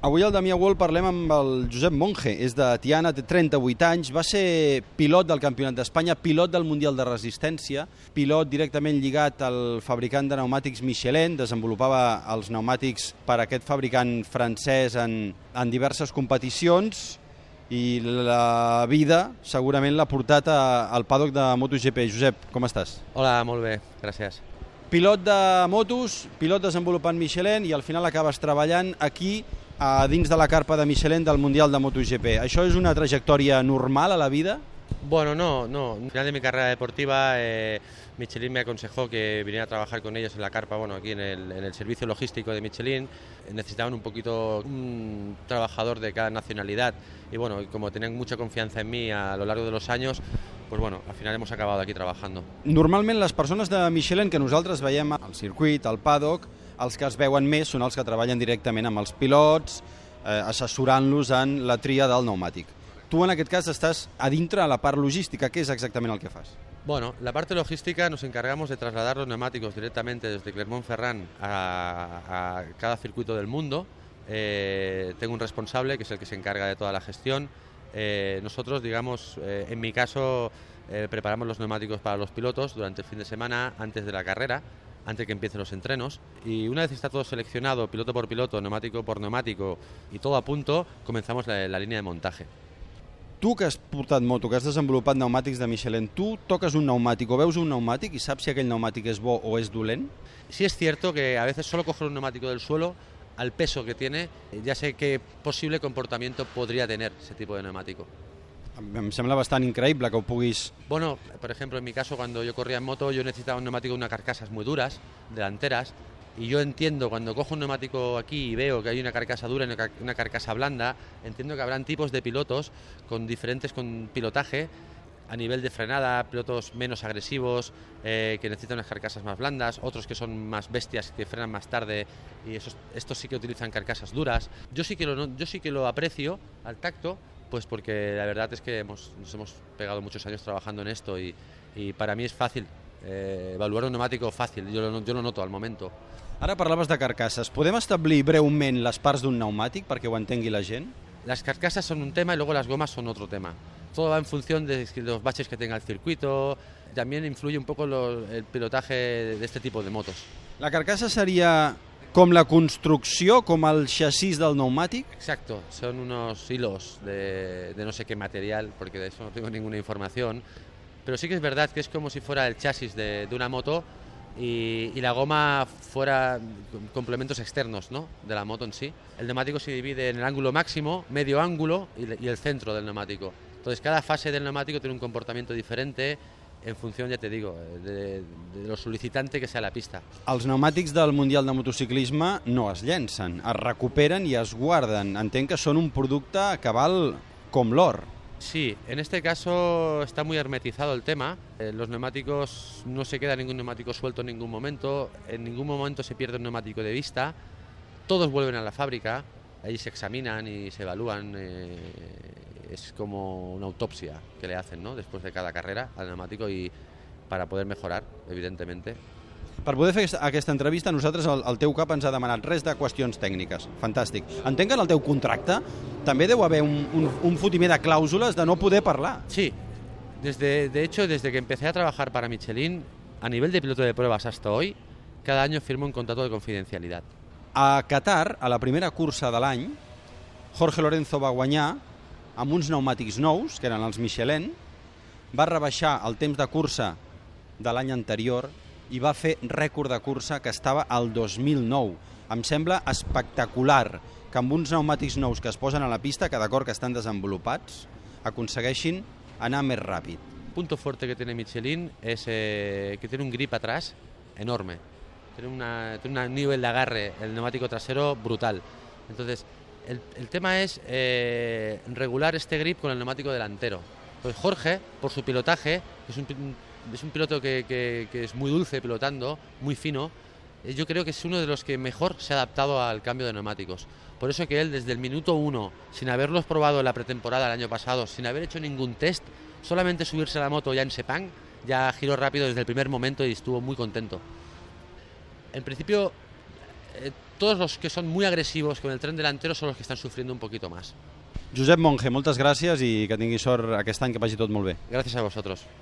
Avui al Damià World parlem amb el Josep Monge, és de Tiana, té 38 anys, va ser pilot del Campionat d'Espanya, pilot del Mundial de Resistència, pilot directament lligat al fabricant de pneumàtics Michelin, desenvolupava els pneumàtics per a aquest fabricant francès en, en diverses competicions i la vida segurament l'ha portat a, al paddock de MotoGP. Josep, com estàs? Hola, molt bé, gràcies. Pilot de motos, pilot desenvolupant Michelin i al final acabes treballant aquí a dins de la carpa de Michelin del Mundial de MotoGP. Això és una trajectòria normal a la vida? Bueno, no, no. Al final de mi carrera deportiva, eh, Michelin me aconsejó que viniera a trabajar con ellos en la carpa, bueno, aquí en el, en el servicio logístico de Michelin. Necesitaban un poquito un trabajador de cada nacionalidad y bueno, como tenían mucha confianza en mí a lo largo de los años, pues bueno, al final hemos acabado aquí trabajando. Normalment les persones de Michelin que nosaltres veiem al circuit, al paddock, els que es veuen més són els que treballen directament amb els pilots, eh, assessorant-los en la tria del pneumàtic. Tu en aquest cas estàs a dintre a la part logística, què és exactament el que fas? Bueno, la parte logística nos encargamos de trasladar los neumáticos directamente desde Clermont-Ferrand a, a, cada circuito del mundo. Eh, tengo un responsable que es el que se encarga de toda la gestión. Eh, nosotros, digamos, eh, en mi caso, eh, preparamos los neumáticos para los pilotos durante el fin de semana antes de la carrera antes que empiecen los entrenos. Y una vez está todo seleccionado, piloto por piloto, neumático por neumático y todo a punto, comenzamos la, la línea de montaje. Tu que has portat moto, que has desenvolupat pneumàtics de Michelin, tu toques un pneumàtic o veus un pneumàtic i saps si aquell pneumàtic és bo o és dolent? Sí es cierto que a veces solo cojo un neumático del suelo, al peso que tiene, ya sé qué posible comportamiento podría tener ese tipo de neumático. Em sembla bastant increïble que ho puguis... Bueno, por ejemplo, en mi caso, cuando yo corría en moto, yo necesitaba un neumático con unas carcasas muy duras, delanteras, y yo entiendo, cuando cojo un neumático aquí y veo que hay una carcasa dura y una carcasa blanda, entiendo que habrán tipos de pilotos con diferentes con pilotaje a nivel de frenada, pilotos menos agresivos, eh, que necesitan unas carcasas más blandas, otros que son más bestias, que frenan más tarde, y esos, estos sí que utilizan carcasas duras. Yo sí que lo, yo sí que lo aprecio al tacto, pues porque la verdad es que hemos, nos hemos pegado muchos años trabajando en esto y, y para mí es fácil eh, evaluar un neumático fàcil, jo lo, jo lo noto al moment. Ara parlaves de carcasses. Podem establir breument les parts d'un pneumàtic perquè ho entengui la gent? Las carcasas son un tema y luego las gomas son otro tema. Todo va en función de los baches que tenga el circuito, también influye un poco lo, el pilotaje de este tipo de motos. La carcassa seria com la construcció, com el chasis del pneumàtic? Exacto, son unos hilos de, de no sé qué material, porque de eso no tengo ninguna información, pero sí que es verdad que es como si fuera el chasis de, de una moto y, la goma fuera complementos externos ¿no? de la moto en sí. El neumático se divide en el ángulo máximo, medio ángulo y, y el centro del neumático. Entonces cada fase del neumático tiene un comportamiento diferente en funció, ja te digo, de, de lo sol·licitante que sea la pista. Els pneumàtics del Mundial de Motociclisme no es llencen, es recuperen i es guarden. Entenc que són un producte que val com l'or. Sí, en este caso está muy hermetizado el tema. Eh, los neumáticos no se queda ningún neumático suelto en ningún momento, en ningún momento se pierde un neumático de vista. Todos vuelven a la fábrica, ahí se examinan y se evalúan. Eh, es como una autopsia que le hacen ¿no? después de cada carrera al neumático y para poder mejorar, evidentemente. Per poder fer aquesta entrevista, nosaltres, el, el teu cap ens ha demanat res de qüestions tècniques. Fantàstic. Entenc que en el teu contracte també deu haver un, un, un fotimer de clàusules de no poder parlar. Sí. Desde, de hecho, desde que empecé a trabajar para Michelin, a nivel de piloto de pruebas hasta hoy, cada año firmo un contrato de confidencialidad. A Qatar, a la primera cursa de l'any, Jorge Lorenzo va guanyar amb uns pneumàtics nous, que eren els Michelin, va rebaixar el temps de cursa de l'any anterior i va fer rècord de cursa que estava al 2009. Em sembla espectacular que amb uns pneumàtics nous que es posen a la pista, que d'acord que estan desenvolupats, aconsegueixin anar més ràpid. Punto fuerte que tiene Michelin es eh, que tiene un grip atrás enorme. Tiene, una, tiene un nivel de agarre, el neumático trasero brutal. Entonces, el, el tema es eh, regular este grip con el neumático delantero. Pues Jorge, por su pilotaje, es un, es un piloto que, que, que, es muy dulce pilotando, muy fino, eh, yo creo que es uno de los que mejor se ha adaptado al cambio de neumáticos. Por eso que él desde el minuto uno, sin haberlos probado en la pretemporada el año pasado, sin haber hecho ningún test, solamente subirse a la moto ya en Sepang, ya giró rápido desde el primer momento y estuvo muy contento. En principio, eh, todos los que son muy agresivos con el tren delantero son los que están sufriendo un poquito más. Josep Monge, moltes gràcies i que tingui sort aquest any, que vagi tot molt bé. Gracias a vosotros.